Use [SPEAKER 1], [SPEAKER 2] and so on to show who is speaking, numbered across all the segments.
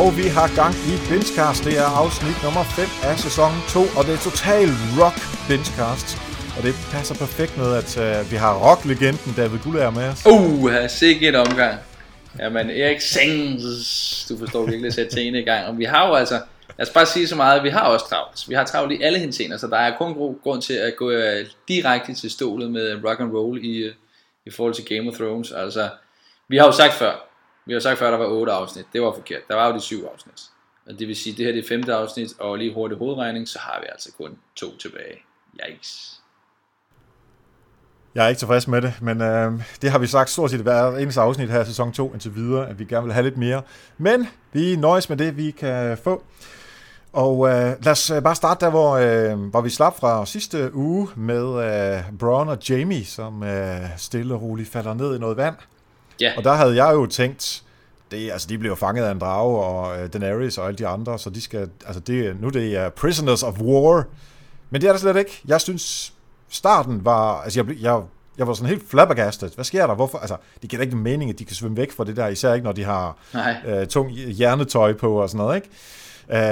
[SPEAKER 1] og vi har gang i Bingecast. Det er afsnit nummer 5 af sæson 2, og det er total rock Bingecast. Og det passer perfekt med, at uh, vi har rock-legenden David Gullager med os.
[SPEAKER 2] Uh, sikke en omgang. Jamen, Erik Sengs, du forstår virkelig at sætte tingene i gang. Og vi har jo altså, lad os bare sige så meget, vi har også travlt. Vi har travlt i alle henseender, så der er kun god grund til at gå uh, direkte til stolet med rock and roll i, uh, i forhold til Game of Thrones. Altså, vi har jo sagt før, vi har sagt før, at der var otte afsnit. Det var forkert. Der var jo de syv afsnit. Og det vil sige, at det her er det femte afsnit, og lige hurtig hovedregning, så har vi altså kun to tilbage. Yikes.
[SPEAKER 1] Jeg er ikke tilfreds med det, men øh, det har vi sagt stort set hver eneste afsnit her i sæson 2 indtil videre, at vi gerne vil have lidt mere. Men vi nøjes med det, vi kan få. Og øh, lad os øh, bare starte der, hvor, øh, hvor vi slap fra sidste uge med øh, Braun og Jamie, som øh, stille og roligt falder ned i noget vand. Ja. Og der havde jeg jo tænkt, det, altså, de bliver fanget af en drage, og uh, Daenerys og alle de andre, så de skal, altså det, nu det er prisoners of war. Men det er der slet ikke. Jeg synes, starten var, altså jeg, jeg, jeg var sådan helt flabbergastet. Hvad sker der? Hvorfor? Altså, det giver ikke mening, at de kan svømme væk fra det der, især ikke, når de har uh, tung hjernetøj på og sådan noget, ikke?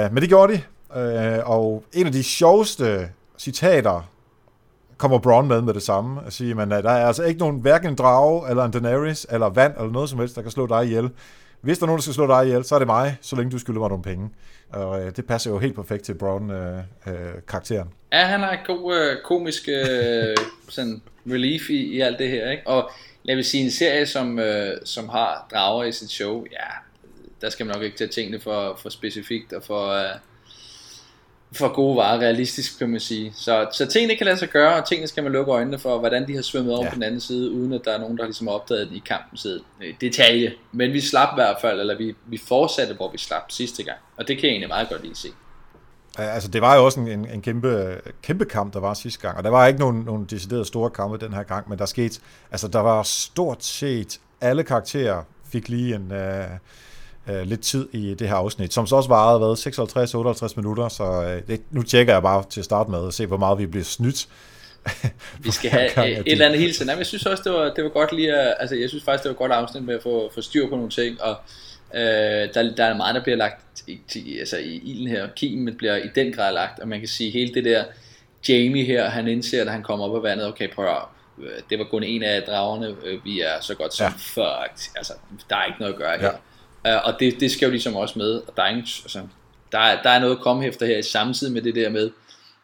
[SPEAKER 1] Uh, men det gjorde de, uh, og en af de sjoveste citater kommer Braun med med det samme og siger, at øh, der er altså ikke nogen, hverken en drage, eller en Daenerys, eller vand, eller noget som helst, der kan slå dig ihjel. Hvis der er nogen, der skal slå dig ihjel, så er det mig, så længe du skylder mig nogle penge. Og øh, det passer jo helt perfekt til Braun-karakteren.
[SPEAKER 2] Øh, øh, ja, han har en god øh, komisk øh, sådan relief i, i alt det her. Ikke? Og lad mig sige, en serie, som, øh, som har drager i sit show, ja, der skal man nok ikke tage tingene for, for specifikt og for... Øh, for gode varer, realistisk kan man sige. Så, så tingene kan lade sig gøre, og tingene skal man lukke øjnene for, hvordan de har svømmet over ja. på den anden side, uden at der er nogen, der ligesom har opdaget det i kampen side. Øh, detalje. Men vi slap i hvert fald, eller vi, vi fortsatte, hvor vi slap sidste gang. Og det kan jeg egentlig meget godt lide se.
[SPEAKER 1] Altså, det var jo også en, en kæmpe, kæmpe kamp, der var sidste gang, og der var ikke nogen, nogen deciderede store kampe den her gang, men der skete, altså der var stort set alle karakterer fik lige en, uh, øh, lidt tid i det her afsnit, som så også varede hvad, 56-58 minutter, så øh, det, nu tjekker jeg bare til at starte med og se, hvor meget vi bliver snydt.
[SPEAKER 2] vi skal have gang, et, et eller andet hele tiden. jeg synes også, det var, det var godt lige at, altså jeg synes faktisk, det var godt afsnit med at få, få styr på nogle ting, og øh, der, der er meget, der bliver lagt i, i, altså i ilden her, kimen bliver i den grad lagt, og man kan sige, hele det der, Jamie her, han indser, at han kommer op af vandet, okay, prøv at øh, det var kun en af dragerne, øh, vi er så godt som ja. fucked, altså der er ikke noget at gøre her. Ja. Uh, og det, det skal jo ligesom også med, og der er, ingen, altså, der, er, der er noget at komme efter her i samtidig med det der med,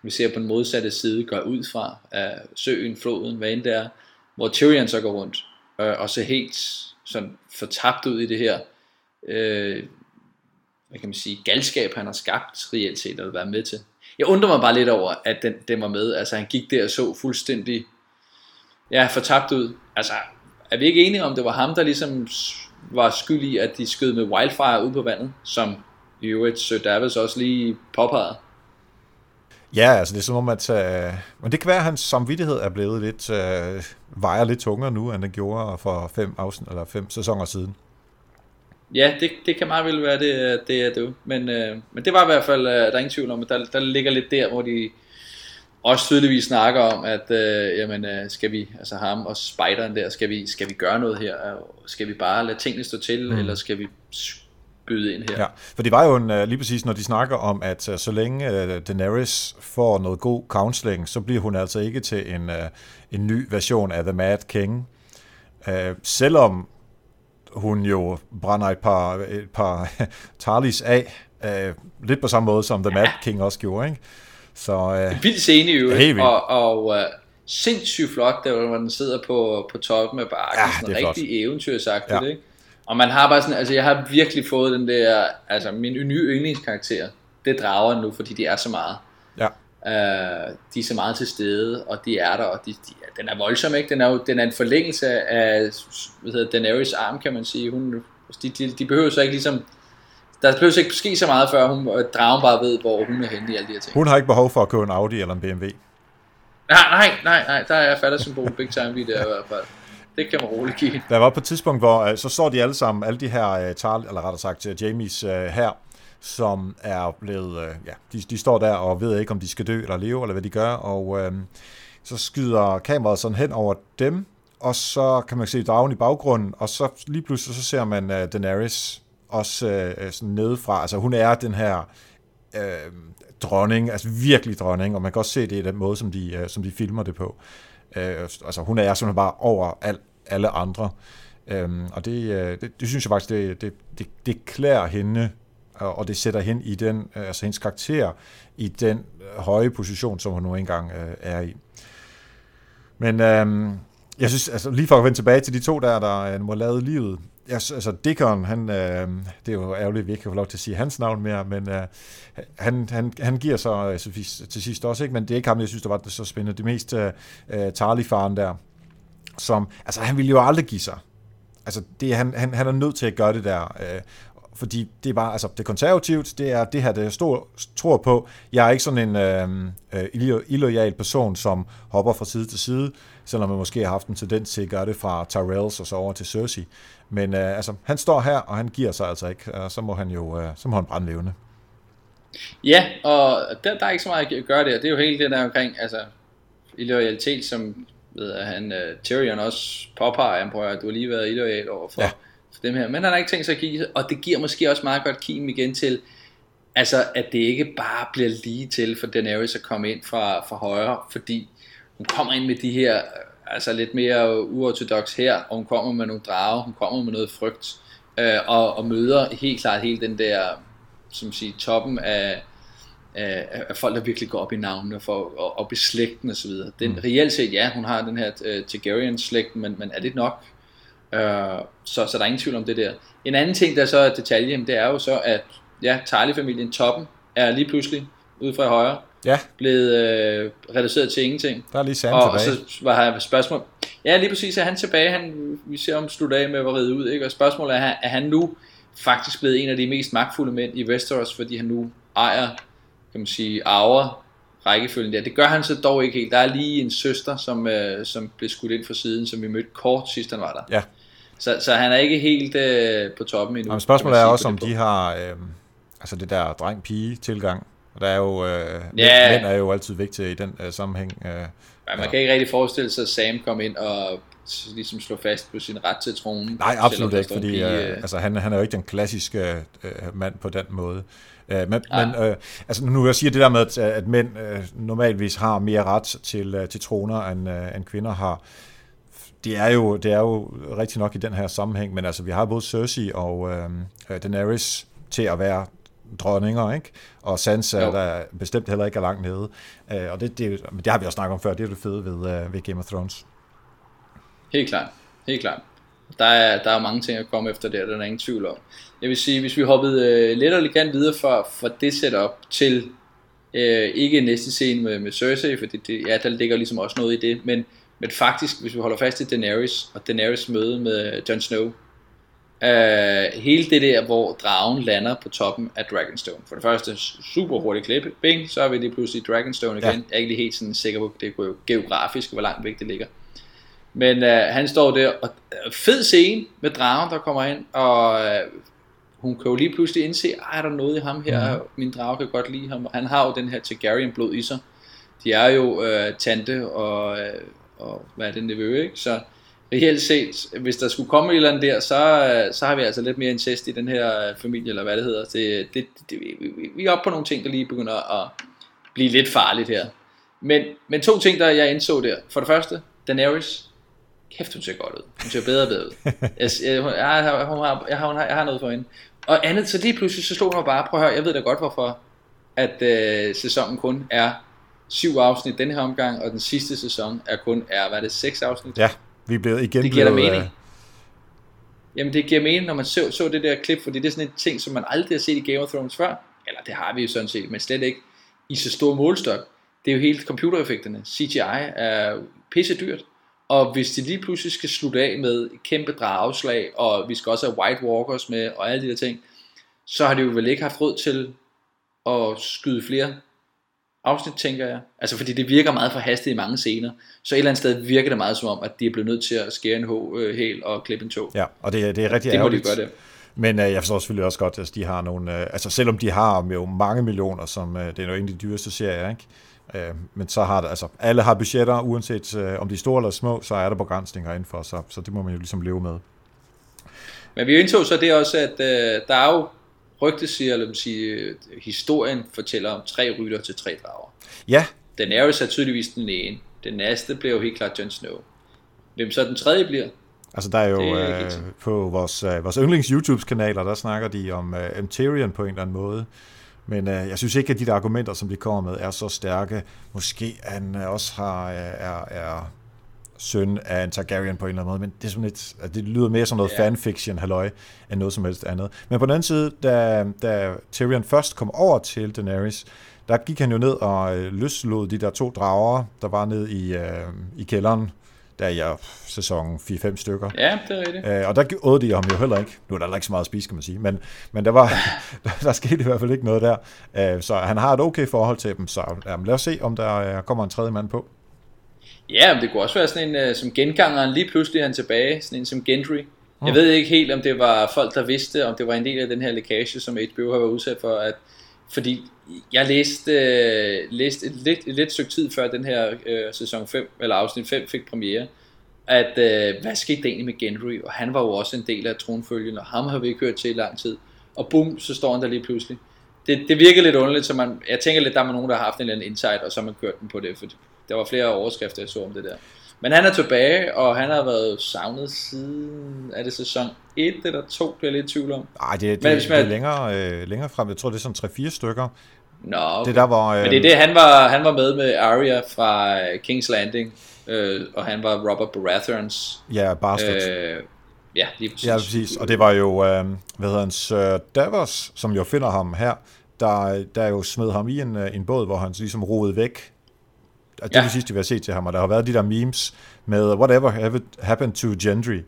[SPEAKER 2] vi ser på den modsatte side, går ud fra uh, søen, floden, hvad end det er, hvor Tyrion så går rundt, uh, og ser helt sådan fortabt ud i det her, uh, hvad kan man sige, galskab, han har skabt reelt set, at være med til. Jeg undrer mig bare lidt over, at den, den var med, altså han gik der og så fuldstændig, ja, fortabt ud, altså, er vi ikke enige om, det var ham, der ligesom var skyld i, at de skød med wildfire ud på vandet, som i øvrigt Sir Davis også lige påpegede.
[SPEAKER 1] Ja, altså det er som om, at... Uh, men det kan være, at hans samvittighed er blevet lidt... Uh, vejer lidt tungere nu, end den gjorde for fem, afsnit, eller fem sæsoner siden.
[SPEAKER 2] Ja, det, det kan meget vel være, det, det er det. Men, uh, men det var i hvert fald, uh, der er ingen tvivl om, at der, der ligger lidt der, hvor de også tydeligvis snakker om, at øh, jamen, øh, skal vi, altså ham og spideren der, skal vi, skal vi gøre noget her? Skal vi bare lade tingene stå til, mm. eller skal vi byde ind her?
[SPEAKER 1] Ja, for det var jo en, øh, lige præcis, når de snakker om, at øh, så længe uh, Daenerys får noget god counseling, så bliver hun altså ikke til en, uh, en ny version af The Mad King. Uh, selvom hun jo brænder et par, et par Tarlis af, uh, lidt på samme måde som The Mad King også gjorde, ikke?
[SPEAKER 2] Så, øh, vildt scene jo, ja, og, og uh, sindssygt flot, der hvor den sidder på, på toppen af bakken, ja, sådan rigtig eventyrsagtigt, ja. ikke? Og man har bare sådan, altså jeg har virkelig fået den der, altså min nye yndlingskarakter, det drager nu, fordi de er så meget. Ja. Uh, de er så meget til stede, og de er der, og de, de, den er voldsom, ikke? Den er jo den er en forlængelse af, hvad hedder Daenerys arm, kan man sige. Hun, de, de, de behøver så ikke ligesom der behøver ikke ske så meget, før hun, dragen bare ved, hvor hun er henne i alle de her ting.
[SPEAKER 1] Hun har ikke behov for at købe en Audi eller en BMW.
[SPEAKER 2] Nej, nej, nej, nej der er fatter symbol big time vi der i hvert fald. Det kan man roligt give.
[SPEAKER 1] Der var på et tidspunkt, hvor øh, så står de alle sammen, alle de her, uh, tal, eller rettere sagt, Jamies her, som er blevet, ja, de, de står der og ved ikke, om de skal dø eller leve, eller hvad de gør, og uh, så skyder kameraet sådan hen over dem, og så kan man se dragen i baggrunden, og så lige pludselig så ser man uh, Daenerys også øh, øh, sådan nedefra. Altså hun er den her øh, dronning, altså virkelig dronning, og man kan også se det i den måde, som de, øh, som de filmer det på. Øh, altså hun er simpelthen bare over al, alle andre. Øhm, og det, øh, det, det synes jeg faktisk, det, det, det, det klæder hende, og det sætter hende i den, øh, altså hendes karakter, i den øh, høje position, som hun nu engang øh, er i. Men øh, jeg synes, altså lige for at vende tilbage til de to der, der øh, må lave livet, Ja, altså Dickon, han, øh, det er jo ærgerligt, at vi ikke kan få lov til at sige hans navn mere, men øh, han, han, han giver så øh, til sidst også, ikke? men det er ikke ham, jeg synes, der var det så spændende. Det mest øh, øh Tarly-faren der, som, altså han ville jo aldrig give sig. Altså det, han, han, han er nødt til at gøre det der, øh, fordi det er bare, altså det er konservativt, det er det her, det jeg stor, tror på. Jeg er ikke sådan en øh, øh illoyal person, som hopper fra side til side, selvom man måske har haft en tendens til at gøre det fra Tyrells og så over til Cersei. Men øh, altså, han står her, og han giver sig altså ikke, og så må han jo øh, så må han brænde levende.
[SPEAKER 2] Ja, og der, der er ikke så meget at gøre der. Det er jo helt det der omkring, altså, illoyalitet, som ved at han, uh, Tyrion også påpeger, han prøver, at du har lige været illoyal over for, ja. for dem her. Men han har ikke tænkt sig at give og det giver måske også meget godt kim igen til, altså at det ikke bare bliver lige til for Daenerys at komme ind fra, fra højre, fordi hun kommer ind med de her altså lidt mere uortodox her, og hun kommer med nogle drage, hun kommer med noget frygt, øh, og, og møder helt klart hele den der, som siger, toppen af, af, af folk, der virkelig går op i navnene, for og op i slægten og så videre. Den, mm. Reelt set, ja, hun har den her uh, Targaryen-slægt, men, men er det nok? Uh, så, så der er ingen tvivl om det der. En anden ting, der så er detalje, det er jo så, at ja, Tarly-familien, toppen, er lige pludselig ude fra højre,
[SPEAKER 1] ja.
[SPEAKER 2] blevet øh, reduceret til ingenting.
[SPEAKER 1] Der er lige Sam
[SPEAKER 2] og,
[SPEAKER 1] tilbage.
[SPEAKER 2] Og så var her spørgsmål. Ja, lige præcis er han tilbage. Han, vi ser om slutte af med at ride ud. Ikke? Og spørgsmålet er, er han nu faktisk blevet en af de mest magtfulde mænd i Westeros, fordi han nu ejer, kan man sige, arver rækkefølgen der. Det gør han så dog ikke helt. Der er lige en søster, som, øh, som blev skudt ind for siden, som vi mødte kort sidst han var der.
[SPEAKER 1] Ja.
[SPEAKER 2] Så, så han er ikke helt øh, på toppen endnu.
[SPEAKER 1] Jamen, spørgsmålet er også, om de har øh, altså det der dreng-pige-tilgang og der er jo, øh, ja. mænd er jo altid vigtige i den øh, sammenhæng. Øh, ja,
[SPEAKER 2] man ja. kan ikke rigtig forestille sig, at Sam kom ind og ligesom slå fast på sin ret til tronen.
[SPEAKER 1] Nej, absolut ikke, fordi pige, øh, altså, han, han er jo ikke den klassiske øh, mand på den måde. Øh, men ja. men øh, altså, nu jeg siger det der med, at, at mænd øh, normalvis har mere ret til, øh, til troner, end, øh, end kvinder har. Det er, jo, det er jo rigtig nok i den her sammenhæng, men altså, vi har både Cersei og øh, Daenerys til at være dronninger, ikke? Og Sansa, jo. der bestemt heller ikke er langt nede. Uh, og det, det, det har vi også snakket om før, det er det fede ved, uh, ved Game of Thrones.
[SPEAKER 2] Helt klart, helt klart. Der er, der er mange ting at komme efter der, der er ingen tvivl om. Jeg vil sige, hvis vi hoppede uh, lidt og lidt videre fra, fra det setup til uh, ikke næste scene med, med Cersei, for det, det, ja, der ligger ligesom også noget i det, men, men faktisk, hvis vi holder fast i Daenerys, og Daenerys møde med Jon Snow, Uh, hele det der, hvor dragen lander på toppen af Dragonstone. For det første, super hurtigt klip, bing, så er vi lige pludselig Dragonstone igen. Ja. Jeg er ikke lige helt sådan sikker på, det er geografisk, hvor langt væk det ligger. Men uh, han står der, og uh, fed scene med dragen, der kommer ind, og uh, hun kan jo lige pludselig indse, er der noget i ham her, mm. min drage kan godt lide ham. Han har jo den her Targaryen blod i sig. De er jo uh, tante og, uh, og hvad er det, nevø, ikke? Så reelt set, hvis der skulle komme et eller andet der, så, så har vi altså lidt mere incest i den her familie, eller hvad det hedder. Det, det, det, vi er oppe på nogle ting, der lige begynder at blive lidt farligt her. Men, men to ting, der jeg indså der. For det første, Daenerys. Kæft, hun ser godt ud. Hun ser bedre og bedre ud. Jeg, jeg, jeg, jeg, har, jeg, har, jeg har noget for hende. Og andet, så lige pludselig så slog hun bare, prøv at høre, jeg ved da godt hvorfor, at øh, sæsonen kun er syv afsnit den her omgang, og den sidste sæson er kun er, hvad er det, seks afsnit?
[SPEAKER 1] Ja. Vi er blevet igen
[SPEAKER 2] det giver
[SPEAKER 1] blevet,
[SPEAKER 2] mening. Uh... Jamen det giver mening, når man så, så det der klip, fordi det er sådan en ting, som man aldrig har set i Game of Thrones før. Eller det har vi jo sådan set, men slet ikke i så stor målstok. Det er jo helt computereffekterne. CGI er pisse dyrt. Og hvis de lige pludselig skal slutte af med kæmpe drageslag, og vi skal også have White Walkers med, og alle de der ting, så har de jo vel ikke haft råd til at skyde flere afsnit, tænker jeg. Altså fordi det virker meget for hastigt i mange scener. Så et eller andet sted virker det meget som om, at de er blevet nødt til at skære en øh, hæl og klippe en tog.
[SPEAKER 1] Ja, og det, det er rigtig
[SPEAKER 2] det
[SPEAKER 1] ærgerligt.
[SPEAKER 2] Det må de gøre det.
[SPEAKER 1] Men øh, jeg forstår selvfølgelig også godt, at de har nogle, øh, altså selvom de har jo mange millioner, som øh, det er jo en af de dyreste serier, ikke? Øh, men så har det, altså alle har budgetter, uanset øh, om de er store eller små, så er der begrænsninger indenfor, så, så det må man jo ligesom leve med.
[SPEAKER 2] Men vi indså så det også, at øh, der er jo rygte siger, eller sige, historien fortæller om tre rytter til tre drager.
[SPEAKER 1] Ja.
[SPEAKER 2] Den er jo så tydeligvis den ene. Den næste bliver jo helt klart Jon Snow. Hvem så den tredje bliver?
[SPEAKER 1] Altså der er jo er øh, på vores, øh, vores yndlings YouTube kanaler, der snakker de om øh, Tyrion på en eller anden måde. Men øh, jeg synes ikke, at de der argumenter, som de kommer med, er så stærke. Måske han øh, også har, øh, er, er søn af en Targaryen på en eller anden måde, men det, er sådan lidt, altså, det lyder mere som noget yeah. fanfiction, halløj, end noget som helst andet. Men på den anden side, da, da Tyrion først kom over til Daenerys, der gik han jo ned og øh, løslod de der to drager, der var ned i, øh, i kælderen, der i ja, sæson 4-5 stykker.
[SPEAKER 2] Ja, det er rigtigt.
[SPEAKER 1] Øh, og der åd de ham jo heller ikke. Nu er der ikke så meget at spise, kan man sige, men, men der, var, der, der skete i hvert fald ikke noget der. Øh, så han har et okay forhold til dem, så jamen, lad os se, om der øh, kommer en tredje mand på.
[SPEAKER 2] Ja, men det kunne også være sådan en, uh, som gengangeren, lige pludselig er han tilbage, sådan en som Gendry. Jeg ved ikke helt, om det var folk, der vidste, om det var en del af den her lækage, som HBO har været udsat for, at, fordi jeg læste, uh, læste et, lidt, et lidt stykke tid før den her uh, sæson 5, eller afsnit 5 fik premiere, at uh, hvad skete der egentlig med Gendry, og han var jo også en del af tronfølgen, og ham har vi ikke hørt til i lang tid, og bum, så står han der lige pludselig. Det, det virker lidt underligt, så man, jeg tænker lidt, der er nogen, der har haft en eller anden insight, og så har man kørt den på det, for der var flere overskrifter, jeg så om det der. Men han er tilbage, og han har været savnet siden, er det sæson 1 eller 2, det er lidt i tvivl om.
[SPEAKER 1] Nej, det, det, det, det er længere, øh, længere frem, jeg tror det er sådan 3-4 stykker.
[SPEAKER 2] Nå, okay.
[SPEAKER 1] det der var, øh...
[SPEAKER 2] Men det er det, han var, han var med med Arya fra øh, King's Landing, øh, og han var Robert Baratheons.
[SPEAKER 1] Ja, Bastard. Øh,
[SPEAKER 2] ja, lige præcis.
[SPEAKER 1] Ja, præcis, og det var jo, øh, hvad hedder han, Sir Davos, som jo finder ham her, der, der jo smed ham i en, øh, en båd, hvor han ligesom roede væk det er ja. det sidste, vi har set til ham, og der har været de der memes med whatever happened to Gendry,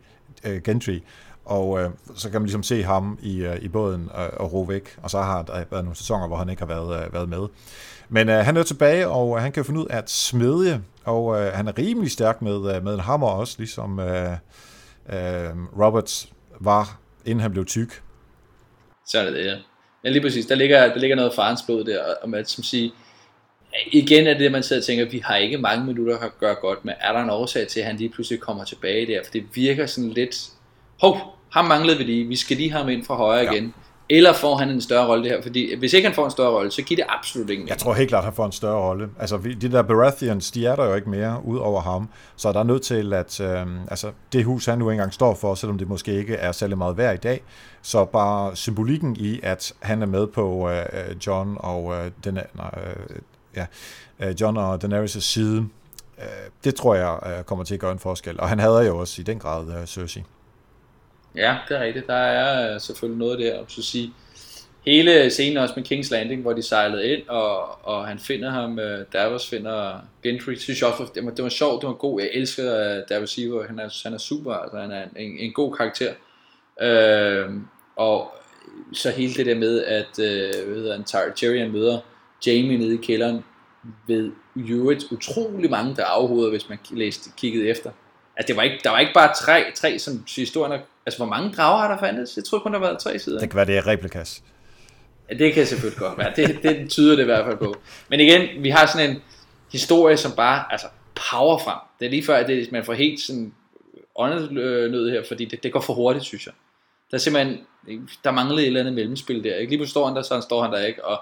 [SPEAKER 1] uh, Gendry og uh, så kan man ligesom se ham i, uh, i båden uh, og ro væk, og så har der været nogle sæsoner, hvor han ikke har været, uh, været med. Men uh, han er tilbage, og uh, han kan finde ud af at smedje, og uh, han er rimelig stærk med, uh, med en hammer også, ligesom uh, uh, Roberts var, inden han blev tyk.
[SPEAKER 2] Så er det det, ja. Ja, lige præcis. Der ligger, der ligger noget farens blod der, og man som siger, igen er det, man sidder og tænker, vi har ikke mange minutter at gøre godt med. Er der en årsag til, at han lige pludselig kommer tilbage der? For det virker sådan lidt, hov, ham manglede vi lige, vi skal lige have ham ind fra højre ja. igen. Eller får han en større rolle det her? Fordi hvis ikke han får en større rolle, så giver det absolut ingen
[SPEAKER 1] Jeg tror helt klart, at han får en større rolle. Altså, de der Baratheons, de er der jo ikke mere ud over ham. Så der er nødt til, at øh, altså, det hus, han nu engang står for, selvom det måske ikke er særlig meget værd i dag, så bare symbolikken i, at han er med på øh, John og øh, den, nej, øh, ja, øh, John og Daenerys' side, øh, det tror jeg øh, kommer til at gøre en forskel. Og han havde jo også i den grad Cersei.
[SPEAKER 2] Ja, det er rigtigt. Der er selvfølgelig noget der. Så sige, hele scenen også med King's Landing, hvor de sejlede ind, og, og han finder ham, Davos finder Gendry, synes jeg også, det var, det var sjovt, det var god, jeg elsker Davos Seaver, han er, han er super, altså han er en, en god karakter. Øh, og så hele det der med, at øh, hvad hedder han, Tyrion møder Jamie nede i kælderen ved Jurits utrolig mange, der afhovedet, hvis man læste, kiggede efter. Altså, det var ikke, der var ikke bare tre, tre som historien Altså, hvor mange drager har der fandtes? Jeg tror kun, der været tre sider.
[SPEAKER 1] Det kan være, det er replikas.
[SPEAKER 2] Ja, det kan selvfølgelig godt være. Det, det tyder det i hvert fald på. Men igen, vi har sådan en historie, som bare altså, power frem. Det er lige før, at det, man får helt sådan åndenød her, fordi det, det går for hurtigt, synes jeg. Der er simpelthen, der manglede et eller andet mellemspil der. Ikke? Lige på står han der, så står han der ikke, og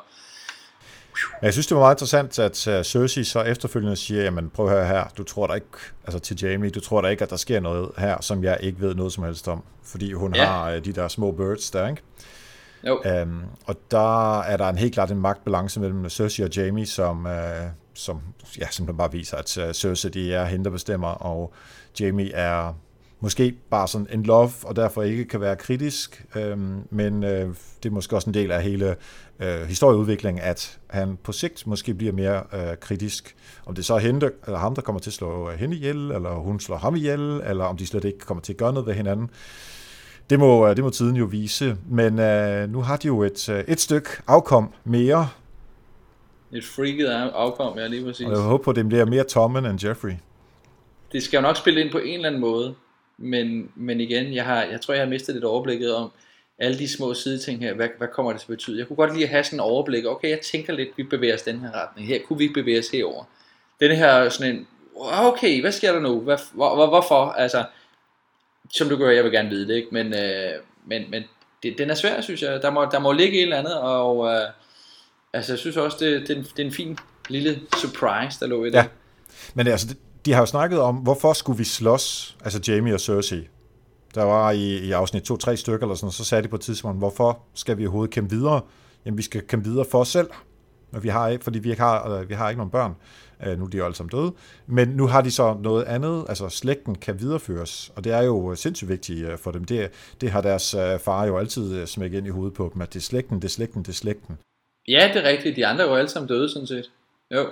[SPEAKER 1] jeg synes, det var meget interessant, at uh, Cersei så efterfølgende siger, jamen prøv at høre her, du tror da ikke, altså til Jamie, du tror da ikke, at der sker noget her, som jeg ikke ved noget som helst om, fordi hun ja. har uh, de der små birds der, ikke?
[SPEAKER 2] Jo.
[SPEAKER 1] Um, og der er der en helt klart en magtbalance mellem Cersei og Jamie, som, uh, som ja, simpelthen bare viser, at uh, Cersei de er hende, der bestemmer, og Jamie er måske bare sådan en love, og derfor ikke kan være kritisk, øhm, men øh, det er måske også en del af hele øh, historieudviklingen, at han på sigt måske bliver mere øh, kritisk. Om det så er hende, eller ham, der kommer til at slå hende ihjel, eller hun slår ham ihjel, eller om de slet ikke kommer til at gøre noget ved hinanden. Det må, øh, det må tiden jo vise, men øh, nu har de jo et, øh, et stykke afkom mere.
[SPEAKER 2] Et freaket afkom, ja lige præcis.
[SPEAKER 1] Og jeg håber på, at det bliver mere Tommen end Jeffrey.
[SPEAKER 2] Det skal jo nok spille ind på en eller anden måde, men, men igen, jeg, har, jeg tror, jeg har mistet lidt overblikket om alle de små sideting her, hvad, hvad kommer det til at betyde? Jeg kunne godt lige have sådan en overblik, okay, jeg tænker lidt, vi bevæger os den her retning, her kunne vi bevæge os herover. Den her sådan en, okay, hvad sker der nu? Hvad, hvor, hvor, hvorfor? Altså, som du gør, jeg vil gerne vide det, ikke? Men, øh, men, men det, den er svær, synes jeg. Der må, der må ligge et eller andet, og øh, altså, jeg synes også, det, det, det er en fin lille surprise, der lå i det. Ja.
[SPEAKER 1] Men altså, de har jo snakket om, hvorfor skulle vi slås, altså Jamie og Cersei. Der var i, i afsnit 2-3 stykker eller sådan så sagde de på et tidspunkt, hvorfor skal vi overhovedet kæmpe videre? Jamen, vi skal kæmpe videre for os selv. Og vi har fordi vi ikke har, øh, vi har ikke nogen børn. Øh, nu er de jo alle sammen døde. Men nu har de så noget andet, altså slægten kan videreføres, og det er jo sindssygt vigtigt øh, for dem. Det, det har deres øh, far jo altid smækket ind i hovedet på dem, at det er slægten, det er slægten, det er slægten.
[SPEAKER 2] Ja, det er rigtigt. De andre er jo alle sammen døde, sådan set. Jo.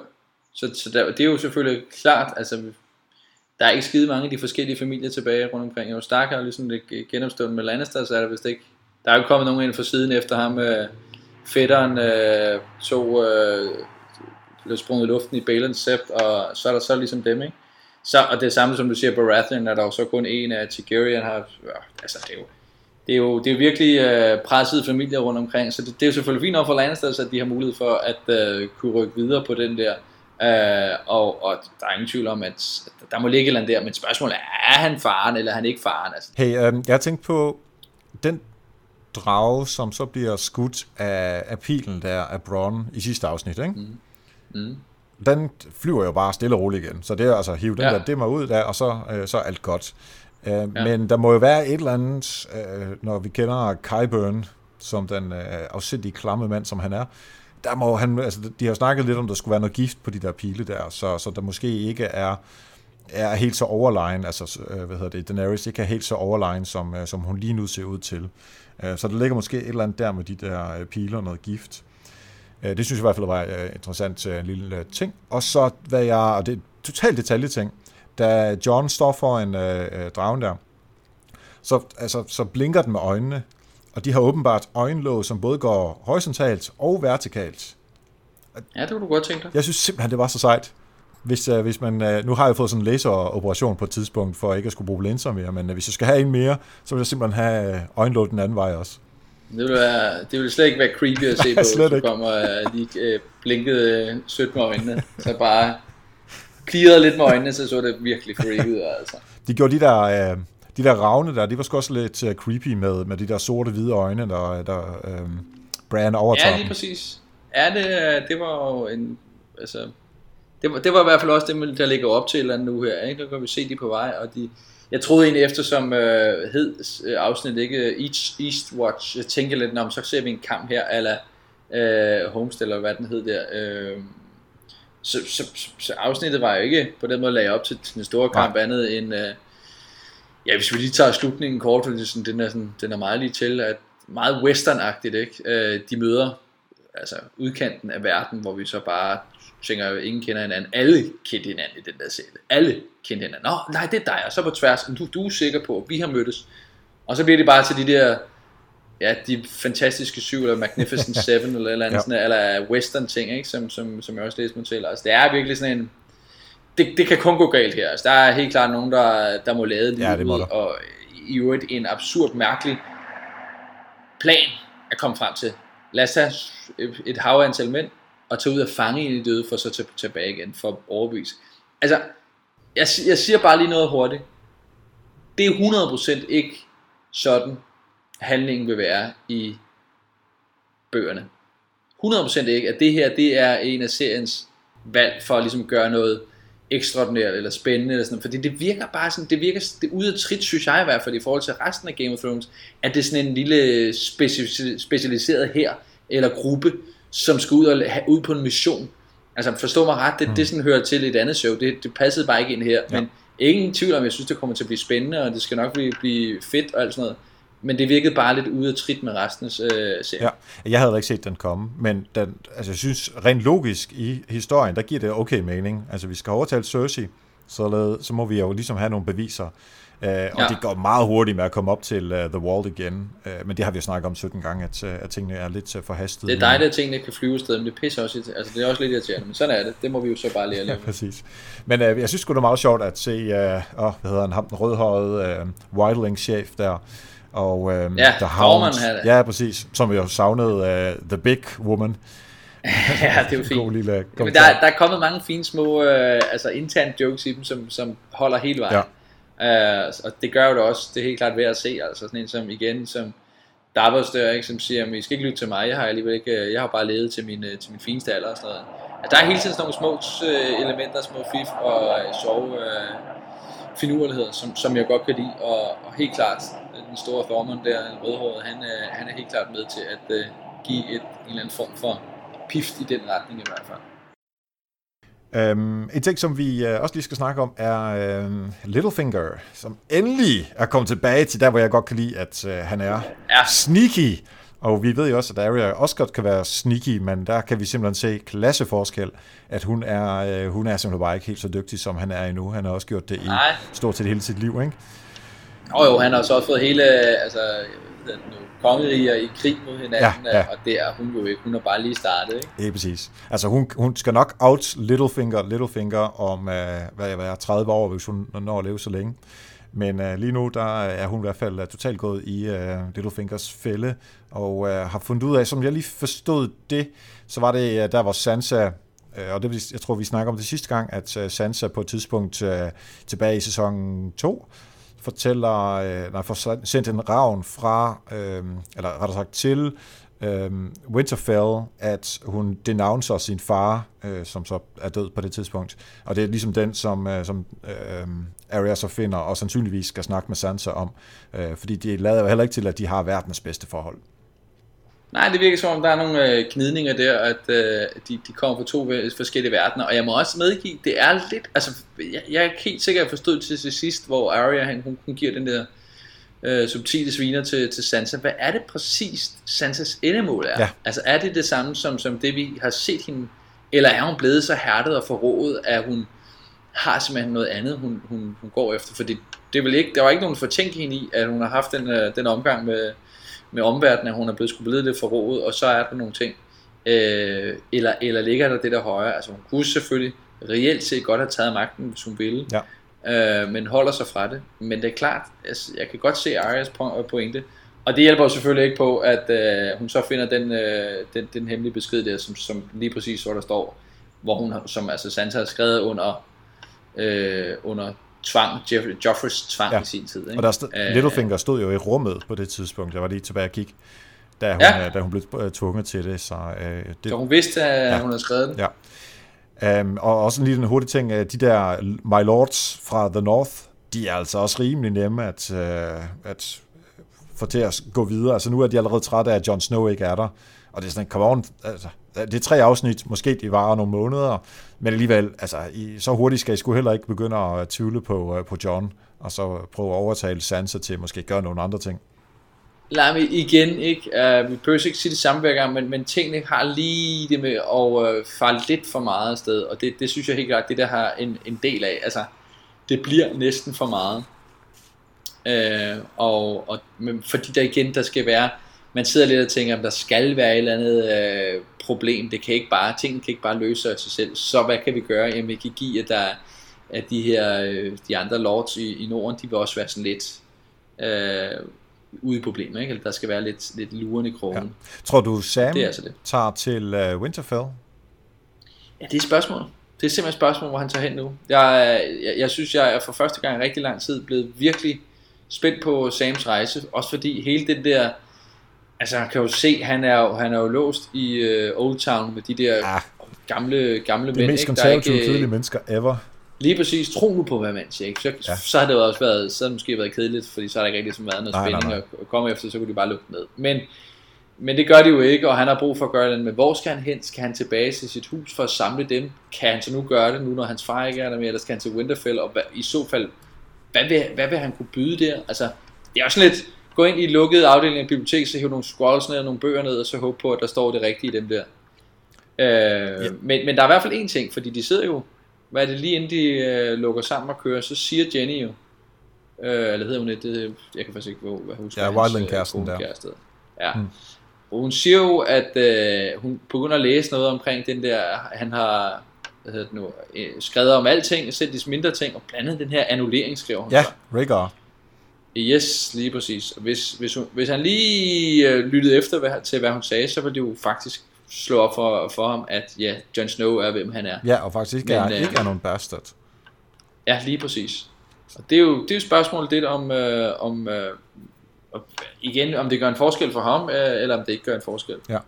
[SPEAKER 2] Så, så der, det er jo selvfølgelig klart, altså der er ikke skide mange af de forskellige familier tilbage rundt omkring. Jo, Stark har ligesom det genopstået med Lannister, så er der vist ikke... Der er jo kommet nogen ind fra siden efter ham. Øh, fætteren øh, tog... Øh, blev sprunget i luften i Balens sept, og så er der så ligesom dem, ikke? Så, og det samme som du siger, Baratheon er der jo så kun en af Targaryen har... Øh, altså, det er jo, det er jo, det er virkelig øh, pressede familier rundt omkring, så det, det er jo selvfølgelig fint nok for Lannister, at de har mulighed for at øh, kunne rykke videre på den der Øh, og, og der er ingen tvivl om, at der må ligge et eller andet der, men spørgsmålet er, er han faren, eller er han ikke faren? Altså.
[SPEAKER 1] Hey, øh, jeg har tænkt på, den drage, som så bliver skudt af, af pilen der af Bronn i sidste afsnit, ikke? Mm. Mm. Den flyver jo bare stille og roligt igen, så det er altså hive den ja. der dimmer ud der, og så, øh, så er alt godt. Øh, ja. Men der må jo være et eller andet, øh, når vi kender Kyburn, som den øh, afsindige klamme mand, som han er, der må han, altså, de har snakket lidt om, der skulle være noget gift på de der pile der, så, så der måske ikke er, er helt så overlegen, altså, øh, hvad hedder det, Daenerys ikke er helt så overlegen, som, øh, som hun lige nu ser ud til. Øh, så der ligger måske et eller andet der med de der piler, noget gift. Det synes jeg i hvert fald var interessant en lille ting. Og så, hvad jeg, og det er totalt detaljeting, da John står for en øh, dragen der, så, altså, så blinker den med øjnene, og de har åbenbart øjenlåg, som både går horisontalt og vertikalt.
[SPEAKER 2] Ja, det kunne du godt tænke dig.
[SPEAKER 1] Jeg synes simpelthen, det var så sejt. Hvis, uh, hvis man, uh, nu har jeg fået sådan en laseroperation på et tidspunkt, for ikke at skulle bruge linser mere, men uh, hvis jeg skal have en mere, så vil jeg simpelthen have øjenlåg den anden vej også.
[SPEAKER 2] Det vil, være, det vil slet ikke være creepy at se på, hvis du kommer uh, lige uh, blinket uh, sødt med øjnene. Så bare klirrede lidt med øjnene, så så det virkelig creepy ud. Altså.
[SPEAKER 1] De gjorde de der... Uh, de der ravne der, de var sgu også lidt uh, creepy med, med de der sorte hvide øjne, der, der um, Bran overtager
[SPEAKER 2] Ja, lige præcis. Ja, det, det var jo en, altså, det var, det var i hvert fald også det, der ligger op til eller nu her, ikke? Der kan vi se de på vej, og de, jeg troede egentlig efter som øh, hed øh, afsnit ikke East, Eastwatch, jeg tænker lidt, om så ser vi en kamp her, eller øh, Homestead, eller hvad den hed der, øh, så, så, så, så afsnittet var jo ikke på den måde lagde op til den store kamp ja. andet end, øh, Ja, hvis vi lige tager slutningen kort, for sådan, den, er sådan, den er meget lige til, at meget westernagtigt, ikke? Øh, de møder altså udkanten af verden, hvor vi så bare tænker, at ingen kender hinanden. Alle kendte hinanden i den der serie. Alle kendte hinanden. Nå, nej, det er dig, og så på tværs. Du, du er sikker på, at vi har mødtes. Og så bliver det bare til de der, ja, de fantastiske syv, eller Magnificent Seven, eller, eller, andet, ja. sådan, eller western ting, ikke? Som, som, som jeg også læste mig til. Altså, det er virkelig sådan en, det, det kan kun gå galt her. Altså, der er helt klart nogen, der, der må lade det, ja, det må og i øvrigt en absurd, mærkelig plan at komme frem til. Lad os tage et hav antal mænd, og tage ud og fange en i døde, for så tage tilbage igen, for at overbevise. Altså, jeg, jeg siger bare lige noget hurtigt. Det er 100% ikke sådan, handlingen vil være i bøgerne. 100% ikke, at det her, det er en af seriens valg for at ligesom gøre noget ekstraordinært eller spændende eller sådan fordi det virker bare sådan, det virker det ude af trit, synes jeg i hvert fald i forhold til resten af Game of Thrones, at det er sådan en lille speci- specialiseret her eller gruppe, som skal ud og have, ud på en mission. Altså forstå mig ret, det, mm. det sådan hører til et andet show, det, det passede bare ikke ind her, ja. men ingen tvivl om, jeg synes det kommer til at blive spændende, og det skal nok blive, blive fedt og alt sådan noget men det virkede bare lidt ude af trit med resten af øh, serien. Ja,
[SPEAKER 1] jeg havde ikke set den komme, men den, altså, jeg synes rent logisk i historien, der giver det okay mening. Altså vi skal overtale Cersei, så, så må vi jo ligesom have nogle beviser. Uh, og ja. det går meget hurtigt med at komme op til uh, The Wall igen. Uh, men det har vi jo snakket om 17 gange, at, uh, at tingene er lidt uh, forhastet.
[SPEAKER 2] Det er dejligt, at tingene kan flyve sted, men det pisser også. Altså, det er også lidt irriterende, men sådan er det. Det må vi jo så bare lære at leve.
[SPEAKER 1] Ja, præcis. Men uh, jeg synes det er meget sjovt at se, uh, oh, hvad hedder han, ham den rødhårede uh, Wildling-chef der, og øh,
[SPEAKER 2] ja,
[SPEAKER 1] The Hound, ja, præcis, som jo savnede uh, The Big Woman.
[SPEAKER 2] ja, det er jo fint. God lille Men der, der er kommet mange fine små øh, altså interne jokes i dem, som, som holder hele vejen. Ja. Uh, og det gør jo det også, det er helt klart værd at se, altså sådan en som igen, som Davos der, ikke, som siger, at I skal ikke lytte til mig, jeg har alligevel ikke, øh, jeg har bare levet til min, til min fineste alder og sådan noget. At der er hele tiden sådan nogle små elementer, små fif og sjove øh, finurligheder, som, som jeg godt kan lide, og, og helt klart, den store Thormund der, rødhåret, han, han er helt klart med til at uh, give et, en eller anden form for pift i den retning i hvert fald.
[SPEAKER 1] Um, en ting, som vi uh, også lige skal snakke om, er uh, Littlefinger, som endelig er kommet tilbage til der, hvor jeg godt kan lide, at uh, han er ja. sneaky. Og vi ved jo også, at Arya også godt kan være sneaky, men der kan vi simpelthen se klasseforskel, at hun er, uh, hun er simpelthen bare ikke helt så dygtig, som han er endnu. Han har også gjort det i stort set hele sit liv, ikke?
[SPEAKER 2] Og jo, han har så også fået hele, altså, kongeriger i krig mod hinanden, ja, ja. og det er hun jo ikke. Hun har bare lige startet, ikke?
[SPEAKER 1] Er præcis. Altså hun, hun skal nok out Littlefinger, Littlefinger om, uh, hvad jeg er, 30 år, hvis hun når at leve så længe. Men øh, lige nu, der øh, er hun i hvert fald øh, totalt gået i øh, uh, Littlefingers fælde, og øh, har fundet ud af, som jeg lige forstod det, så var det øh, der, hvor Sansa og det, jeg tror, vi snakker om det sidste gang, at Sansa på et tidspunkt tilbage i sæson 2 fortæller, øh, nej, får sendt en ravn fra, øh, eller rettere sagt til øh, Winterfell, at hun denouncer sin far, øh, som så er død på det tidspunkt. Og det er ligesom den, som, øh, som øh, Arya så finder, og sandsynligvis skal snakke med Sansa om. Øh, fordi det lader jo heller ikke til, at de har verdens bedste forhold.
[SPEAKER 2] Nej, det virker som om, der er nogle øh, knidninger der, at øh, de, de kommer fra to forskellige verdener. Og jeg må også medgive, det er lidt... Altså, jeg, jeg er ikke helt sikker, at jeg forstod til, sidst, hvor Arya, hun, hun giver den der øh, subtile sviner til, til Sansa. Hvad er det præcis, Sansas endemål er? Ja. Altså, er det det samme som, som det, vi har set hende? Eller er hun blevet så hærdet og forrådet, at hun har simpelthen noget andet, hun, hun, hun går efter? For det, det vil ikke, der var ikke nogen fortænke hende i, at hun har haft den, øh, den omgang med med omverdenen, at hun er blevet skubbet lidt forrådet, og så er der nogle ting. Øh, eller, eller ligger der det der højere? Altså hun kunne selvfølgelig reelt set godt have taget magten, hvis hun ville, ja. Øh, men holder sig fra det. Men det er klart, altså, jeg kan godt se Arias pointe, og det hjælper jo selvfølgelig ikke på, at øh, hun så finder den, øh, den, den hemmelige besked der, som, som lige præcis så der står, hvor hun, som altså Sansa har skrevet under, øh, under tvang, Jeffrey, Joffreys tvang ja. i sin tid. Ikke?
[SPEAKER 1] Og der stod, uh, Littlefinger stod jo i rummet på det tidspunkt, jeg var lige tilbage og kigge, da hun, ja. Øh, da hun blev øh, tvunget til det. Så, uh, det,
[SPEAKER 2] så hun vidste, at ja. hun havde skrevet den?
[SPEAKER 1] Ja. Um, og også en lille hurtig ting, øh, de der My Lords fra The North, de er altså også rimelig nemme at, uh, at få til at gå videre. Altså nu er de allerede trætte af, at Jon Snow ikke er der. Og det er sådan, come on, altså, det er tre afsnit, måske de varer nogle måneder, men alligevel, altså, I, så hurtigt skal I skulle heller ikke begynde at tvivle på, uh, på John, og så prøve at overtale Sansa til at måske gøre nogle andre ting.
[SPEAKER 2] Nej, men igen, ikke? Uh, vi behøver ikke sige det samme hver gang, men, men tingene har lige det med at uh, falde lidt for meget afsted, og det, det synes jeg helt klart, det der har en, en del af. Altså, det bliver næsten for meget. Uh, og, og men fordi der igen, der skal være man sidder lidt og tænker, at der skal være et eller andet uh, problem. Det kan ikke bare, tingene kan ikke bare løse af sig selv. Så hvad kan vi gøre? Jamen vi kan give, at der at de her, øh, de andre lords i, i Norden, de vil også være sådan lidt øh, ude i problemer, ikke? Eller der skal være lidt, lidt luren i krogen. Ja.
[SPEAKER 1] Tror du, Sam det er altså det. tager til uh, Winterfell?
[SPEAKER 2] Ja, det er et spørgsmål. Det er simpelthen et spørgsmål, hvor han tager hen nu. Jeg, jeg, jeg synes, jeg er for første gang i rigtig lang tid blevet virkelig spændt på Sams rejse. Også fordi hele den der Altså, han kan jo se, han er jo, han er jo låst i uh, Old Town med de der ja. gamle, gamle mænd.
[SPEAKER 1] De mest konservative, ikke? kedelige mennesker ever.
[SPEAKER 2] Lige præcis. Tro nu på, hvad man siger. Ikke? Så, ja. så har det jo også været, så har det måske været kedeligt, fordi så har der ikke rigtig været noget nej, spænding nej, nej. at komme efter, så kunne de bare lukke ned. Men, men det gør de jo ikke, og han har brug for at gøre det. Men hvor skal han hen? Skal han tilbage til sit hus for at samle dem? Kan han så nu gøre det, nu når hans far ikke er der mere, eller skal han til Winterfell? Og hvad, i så fald, hvad vil, hvad vil han kunne byde der? Altså, det er også lidt, gå ind i lukkede afdeling af bibliotek, så hive nogle scrolls ned og nogle bøger ned, og så håbe på, at der står det rigtige i dem der. Øh, ja. men, men der er i hvert fald en ting, fordi de sidder jo, hvad er det lige inden de øh, lukker sammen og kører, så siger Jenny jo, øh, eller hedder hun det, det jeg kan faktisk ikke hvad huske.
[SPEAKER 1] Ja, Wildland-kæresten der.
[SPEAKER 2] Kæreste. Ja. Hmm. Og hun siger jo, at øh, hun begynder at læse noget omkring den der, han har hvad hedder det nu, øh, skrevet om alting, selv de mindre ting, og blandt andet den her annullering, skriver hun.
[SPEAKER 1] Ja, Rhaegar.
[SPEAKER 2] Yes, lige præcis. Hvis, hvis, hun, hvis han lige øh, lyttede efter hvad, til, hvad hun sagde, så ville det jo faktisk slå op for, for ham, at ja, Jon Snow er, hvem han er.
[SPEAKER 1] Ja, og faktisk ikke, Men, er, ikke er nogen bastard.
[SPEAKER 2] Ja, lige præcis. Og det er jo, det er jo spørgsmålet lidt om, øh, om øh, igen, om det gør en forskel for ham, øh, eller om det ikke gør en forskel.
[SPEAKER 1] Ja.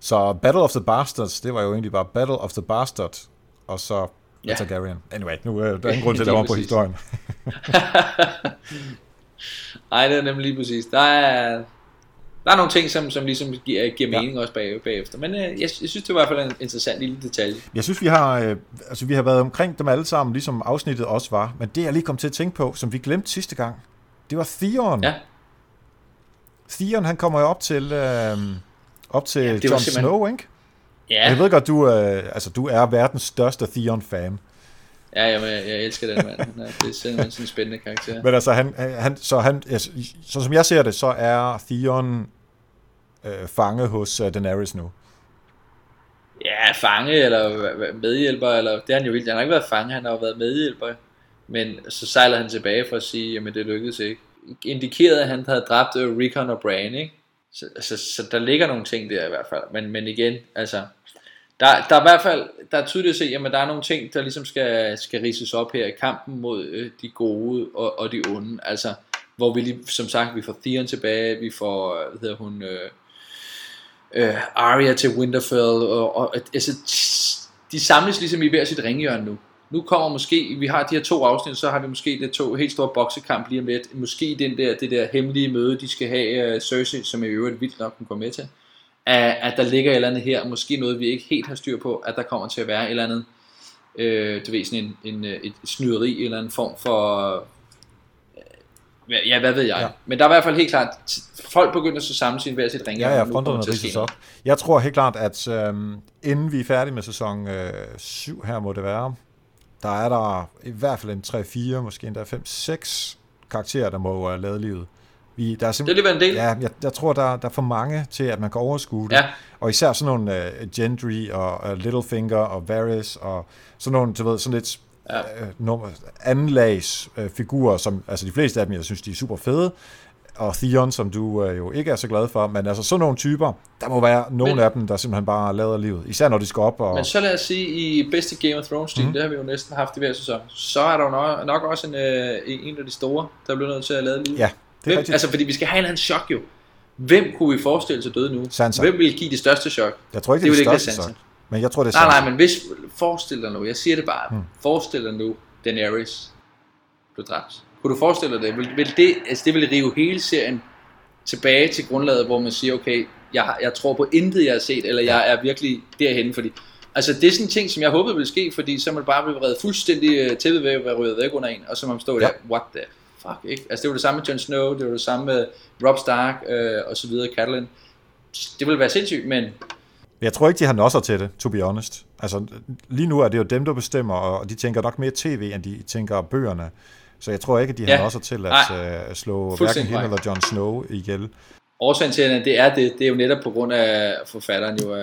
[SPEAKER 1] Så Battle of the Bastards, det var jo egentlig bare Battle of the Bastard, og så ja. Targaryen. Anyway, nu er der ingen grund til at lave på historien.
[SPEAKER 2] Nej, det er nemlig lige præcis. Der er, der er nogle ting, som, som ligesom giver, giver mening ja. også bag, bagefter. Men øh, jeg, jeg synes, det var i hvert fald en interessant lille detalje.
[SPEAKER 1] Jeg synes, vi har, øh, altså, vi har været omkring dem alle sammen, ligesom afsnittet også var. Men det, jeg lige kom til at tænke på, som vi glemte sidste gang, det var Theon. Ja. Theon, han kommer jo op til, øh, op til ja, Jon simpelthen... Snow, ikke? Ja. Jeg ved godt, du, øh, altså, du er verdens største Theon-fan.
[SPEAKER 2] Ja, jamen, jeg, jeg elsker den mand. Det er simpelthen sådan en spændende karakter.
[SPEAKER 1] Men altså, han, han, så, han, altså, så som jeg ser det, så er Theon øh, fange hos øh, Daenerys nu.
[SPEAKER 2] Ja, fange eller medhjælper, eller det har han jo ikke. Han har ikke været fange, han har jo været medhjælper. Men så sejler han tilbage for at sige, jamen det lykkedes ikke. Indikerede, at han havde dræbt Recon Rickon og Bran, ikke? Så, så, så, der ligger nogle ting der i hvert fald. Men, men igen, altså, der, der er i hvert fald, der er tydeligt at se, jamen der er nogle ting, der ligesom skal, skal rises op her i kampen mod øh, de gode og, og de onde. Altså, hvor vi lige, som sagt, vi får Theon tilbage, vi får, hvad hedder hun, øh, øh, Arya til Winterfell, og, og altså, de samles ligesom i hver sit ringhjørne nu. Nu kommer måske, vi har de her to afsnit, så har vi måske det to helt store boksekamp lige om lidt. Måske den der, det der hemmelige møde, de skal have uh, Cersei, som i øvrigt vildt nok kan gå med til at, at der ligger et eller andet her, måske noget vi ikke helt har styr på, at der kommer til at være et eller andet, øh, du ved, sådan en, en, et snyderi, eller en form for, ja, hvad ved jeg. Ja. Men der er i hvert fald helt klart, folk begynder så samle sin hver sit ring.
[SPEAKER 1] Ja, ja, fronterne rises op. Jeg tror helt klart, at øh, inden vi er færdige med sæson øh, 7 her, må det være, der er der i hvert fald en 3-4, måske endda 5-6 karakterer, der må uh, lade livet.
[SPEAKER 2] Vi, der er det er lige en del.
[SPEAKER 1] Ja, jeg, jeg tror, der, der er for mange til, at man kan overskue det. Ja. Og især sådan nogle uh, Gendry og uh, Littlefinger og Varys og sådan nogle, du ved, sådan lidt ja. uh, nummer, andenlags uh, figurer, som, altså de fleste af dem, jeg synes, de er super fede, og Theon, som du uh, jo ikke er så glad for, men altså sådan nogle typer, der må være nogle men, af dem, der simpelthen bare lader livet, især når de skal op. Og...
[SPEAKER 2] Men så lad os sige, i bedste Game of Thrones mm. det har vi jo næsten haft i hver sæson, så er der jo nok, nok også en, uh, en af de store, der bliver nødt til at lade livet.
[SPEAKER 1] Ja,
[SPEAKER 2] det er Hvem, altså, fordi vi skal have en eller anden chok jo. Hvem kunne vi forestille sig døde nu?
[SPEAKER 1] Sansa.
[SPEAKER 2] Hvem vil give det største chok?
[SPEAKER 1] Jeg tror ikke, det, det er det største chok. Men jeg tror, det er.
[SPEAKER 2] Nej, nej, men hvis, forestil dig nu, jeg siger det bare, hmm. forestil dig nu, Daenerys blev dræbt. Kunne du forestille dig det? Vil, vil det, altså det vil rive hele serien tilbage til grundlaget, hvor man siger, okay, jeg, jeg tror på intet, jeg har set, eller jeg er virkelig derhen, fordi Altså det er sådan en ting, som jeg håbede ville ske, fordi så man bare blive reddet fuldstændig øh, tæppet ved at være røget væk under en, og så man stå ja. der, what the fuck, ikke? Altså det var det samme med Jon Snow, det var det samme med Rob Stark øh, og så videre, Catelyn. Det ville være sindssygt, men...
[SPEAKER 1] Jeg tror ikke, de har nosser til det, to be honest. Altså, lige nu er det jo dem, der bestemmer, og de tænker nok mere tv, end de tænker bøgerne. Så jeg tror ikke, at de ja. har nosser til at uh, slå hverken hende eller Jon Snow ihjel.
[SPEAKER 2] Årsagen til, at det er det, det er jo netop på grund af forfatteren jo, uh,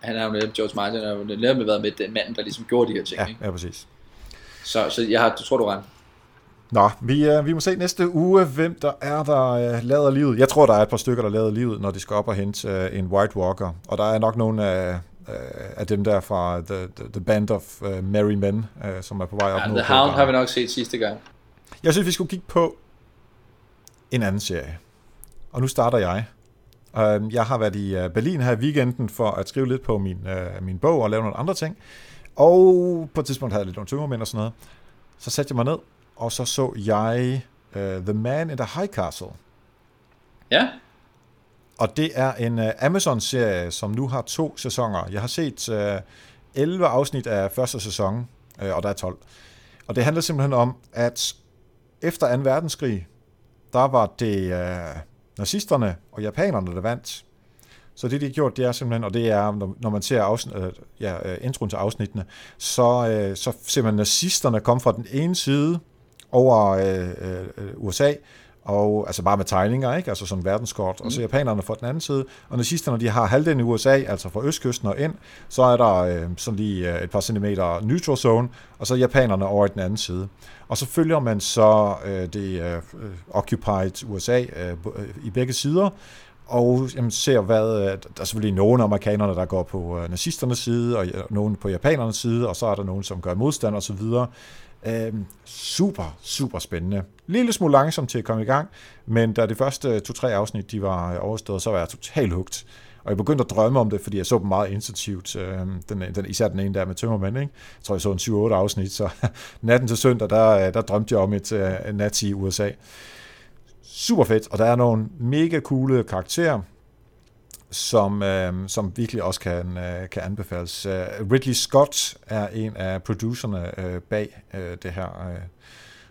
[SPEAKER 2] han har jo netop, George Martin, har jo netop været med den mand, der ligesom gjorde de her ting.
[SPEAKER 1] Ja,
[SPEAKER 2] ikke?
[SPEAKER 1] ja præcis.
[SPEAKER 2] Så, så jeg har, du tror du ret.
[SPEAKER 1] Nå, vi, uh, vi må se næste uge, hvem der er, der uh, lader livet. Jeg tror, der er et par stykker, der lader livet, når de skal op og hente uh, en White Walker. Og der er nok nogle af, uh, af dem der fra The, the, the Band of uh, Merry Men, uh, som er på vej op ja,
[SPEAKER 2] nu. The Hound har vi nok set sidste gang.
[SPEAKER 1] Jeg synes, vi skulle kigge på en anden serie. Og nu starter jeg. Uh, jeg har været i Berlin her i weekenden for at skrive lidt på min, uh, min bog og lave nogle andre ting. Og på et tidspunkt havde jeg lidt nogle tømmermænd og sådan noget. Så satte jeg mig ned og så så jeg uh, The Man in the High Castle.
[SPEAKER 2] Ja.
[SPEAKER 1] Og det er en uh, Amazon-serie, som nu har to sæsoner. Jeg har set uh, 11 afsnit af første sæson, uh, og der er 12. Og det handler simpelthen om, at efter 2. verdenskrig, der var det uh, nazisterne og japanerne, der vandt. Så det, de har gjort, det er simpelthen, og det er, når man ser afsnit, ja, introen til afsnittene, så, så ser man nazisterne komme fra den ene side, over øh, øh, USA, og altså bare med tegninger, ikke? altså sådan verdenskort, mm. og så mhm. japanerne fra den anden side, og nazisterne, de har halvdelen i USA, altså fra østkysten og ind, så er der øh, sådan lige øh, et par centimeter neutral zone, og så japanerne over i den anden side. Og så følger man så øh, det øh, occupied USA øh, øh, i begge sider, og jamen, ser, hvad, øh, der er selvfølgelig nogle amerikanerne, der går på øh, nazisternes side, og nogen på japanernes side, og så er der nogen, som gør modstand osv., Øh, super, super spændende. Lille smule langsomt til at komme i gang, men da de første to-tre afsnit de var overstået, så var jeg totalt hugt. Og jeg begyndte at drømme om det, fordi jeg så dem meget intensivt. Øhm, den, den, især den ene der med Tømmermand. Ikke? Jeg tror, jeg så en 7-8 afsnit, så natten til søndag, der, der drømte jeg om et uh, nat i USA. Super fedt, og der er nogle mega coole karakterer, som, øh, som virkelig også kan, øh, kan anbefales. Uh, Ridley Scott er en af producerne øh, bag øh, det her øh,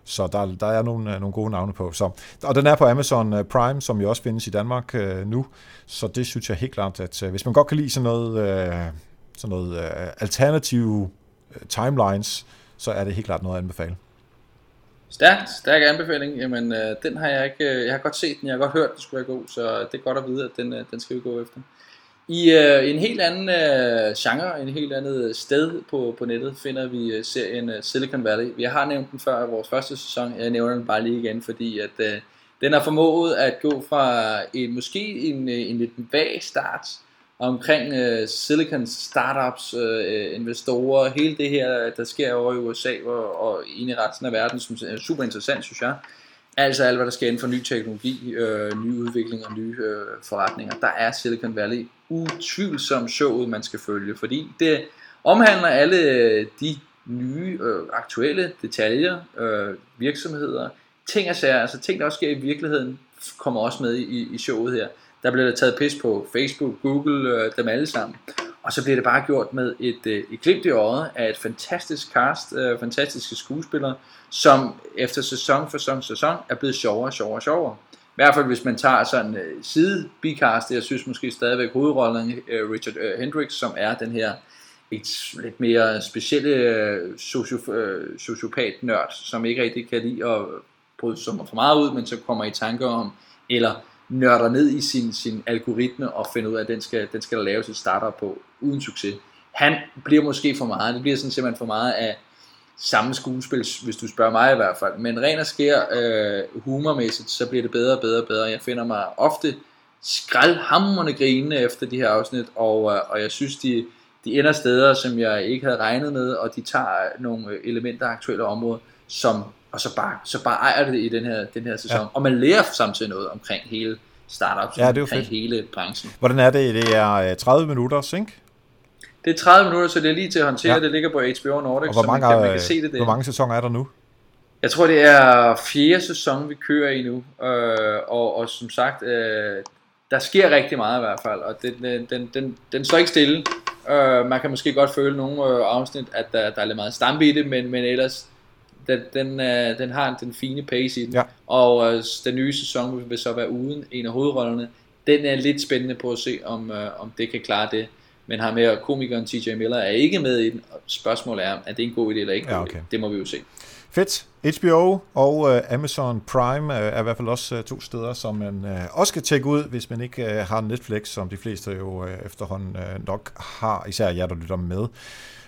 [SPEAKER 1] så der, der er nogle, øh, nogle gode navne på. Så, og den er på Amazon øh, Prime, som jo også findes i Danmark øh, nu. Så det synes jeg helt klart, at øh, hvis man godt kan lide sådan noget, øh, sådan noget øh, alternative timelines, så er det helt klart noget at anbefale.
[SPEAKER 2] Stærkt, stærk anbefaling. Jamen, øh, den har jeg ikke, øh, jeg har godt set den, jeg har godt hørt, den skulle være god, så det er godt at vide, at den, øh, den skal vi gå efter. I øh, en helt anden øh, genre, en helt andet sted på, på nettet, finder vi øh, serien øh, Silicon Valley. Vi har nævnt den før i vores første sæson, jeg nævner den bare lige igen, fordi at øh, den har formået at gå fra en måske en, øh, en lidt vag start omkring øh, Silicon startups, øh, investorer, hele det her, der sker over i USA og, og i resten af verden, som er super interessant, synes jeg. Altså alt, hvad der sker inden for ny teknologi, øh, nye udviklinger, nye øh, forretninger. Der er Silicon Valley utvivlsomt showet, man skal følge, fordi det omhandler alle de nye, øh, aktuelle detaljer, øh, virksomheder, ting og sager, altså ting, der også sker i virkeligheden, kommer også med i, i showet her. Der bliver der taget pis på Facebook, Google, øh, dem alle sammen. Og så bliver det bare gjort med et, øh, et glimt i øjet af et fantastisk cast, øh, fantastiske skuespillere, som efter sæson for sæson, sæson er blevet sjovere, sjovere, sjovere. I hvert fald hvis man tager sådan øh, side bicast, jeg synes måske stadigvæk hovedrollen øh, Richard øh, Hendricks, som er den her et lidt mere specielle øh, socio, øh, sociopat-nørd, som ikke rigtig kan lide at bryde sig for meget ud, men så kommer i tanker om, eller nørder ned i sin, sin algoritme og finder ud af, at den skal, den skal der laves et startup på, uden succes. Han bliver måske for meget, det bliver sådan simpelthen for meget af samme skuespil, hvis du spørger mig i hvert fald. Men ren og skær øh, humormæssigt, så bliver det bedre og bedre og bedre. Jeg finder mig ofte skraldhamrende grinende efter de her afsnit, og, øh, og jeg synes, de, de ender steder, som jeg ikke havde regnet med, og de tager nogle øh, elementer af aktuelle områder, som, og så bare, så bare ejer det i den her, den her sæson. Ja. Og man lærer samtidig noget omkring hele startups, ja, det er omkring fedt. hele branchen.
[SPEAKER 1] Hvordan er det? Det er 30 øh, minutter, ikke?
[SPEAKER 2] Det er 30 minutter, så det er lige til at håndtere. Ja. Det ligger på HBO Nordic,
[SPEAKER 1] og hvor mange, så man kan, man kan se det der. Hvor mange sæsoner er der nu?
[SPEAKER 2] Jeg tror, det er fjerde sæson, vi kører i nu. Øh, og, og som sagt, øh, der sker rigtig meget i hvert fald, og den, den, den, den står ikke stille. Øh, man kan måske godt føle nogle øh, afsnit, at der, der er lidt meget stampe i det, men, men ellers, den, den, øh, den har den fine pace i den. Ja. Og øh, den nye sæson vil så være uden en af hovedrollerne. Den er lidt spændende på at se, om, øh, om det kan klare det men har med komikeren TJ Miller er ikke med i den. Spørgsmålet er, er det en god idé eller ikke? Ja, okay. Det må vi jo se.
[SPEAKER 1] Fedt. HBO og uh, Amazon Prime uh, er i hvert fald også uh, to steder, som man uh, også kan tjekke ud, hvis man ikke uh, har Netflix, som de fleste jo uh, efterhånden uh, nok har, især jer, der lytter med.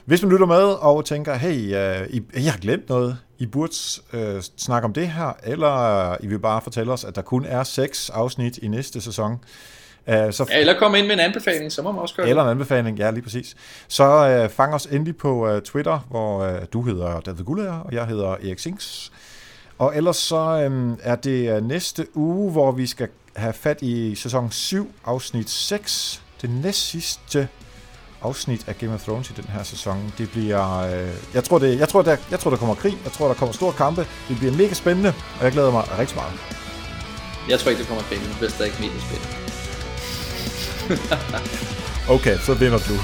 [SPEAKER 1] Hvis man lytter med og tænker, hey, uh, I, I har glemt noget, I burde uh, snakke om det her, eller uh, I vil bare fortælle os, at der kun er seks afsnit i næste sæson,
[SPEAKER 2] Uh, så, ja, eller komme ind med en anbefaling, så må man også gøre
[SPEAKER 1] Eller en anbefaling, ja lige præcis. Så uh, fang os endelig på uh, Twitter, hvor uh, du hedder David Gullager, og jeg hedder Erik Sings. Og ellers så um, er det uh, næste uge, hvor vi skal have fat i sæson 7, afsnit 6. Det næst sidste afsnit af Game of Thrones i den her sæson. Det bliver, øh, jeg tror, det, jeg tror, der, jeg tror, der kommer krig. Jeg tror, der kommer store kampe. Det bliver mega spændende, og jeg glæder mig rigtig meget.
[SPEAKER 2] Jeg tror ikke, der kommer krig, men det bliver stadig mega spændende.
[SPEAKER 1] okay, så vinder du.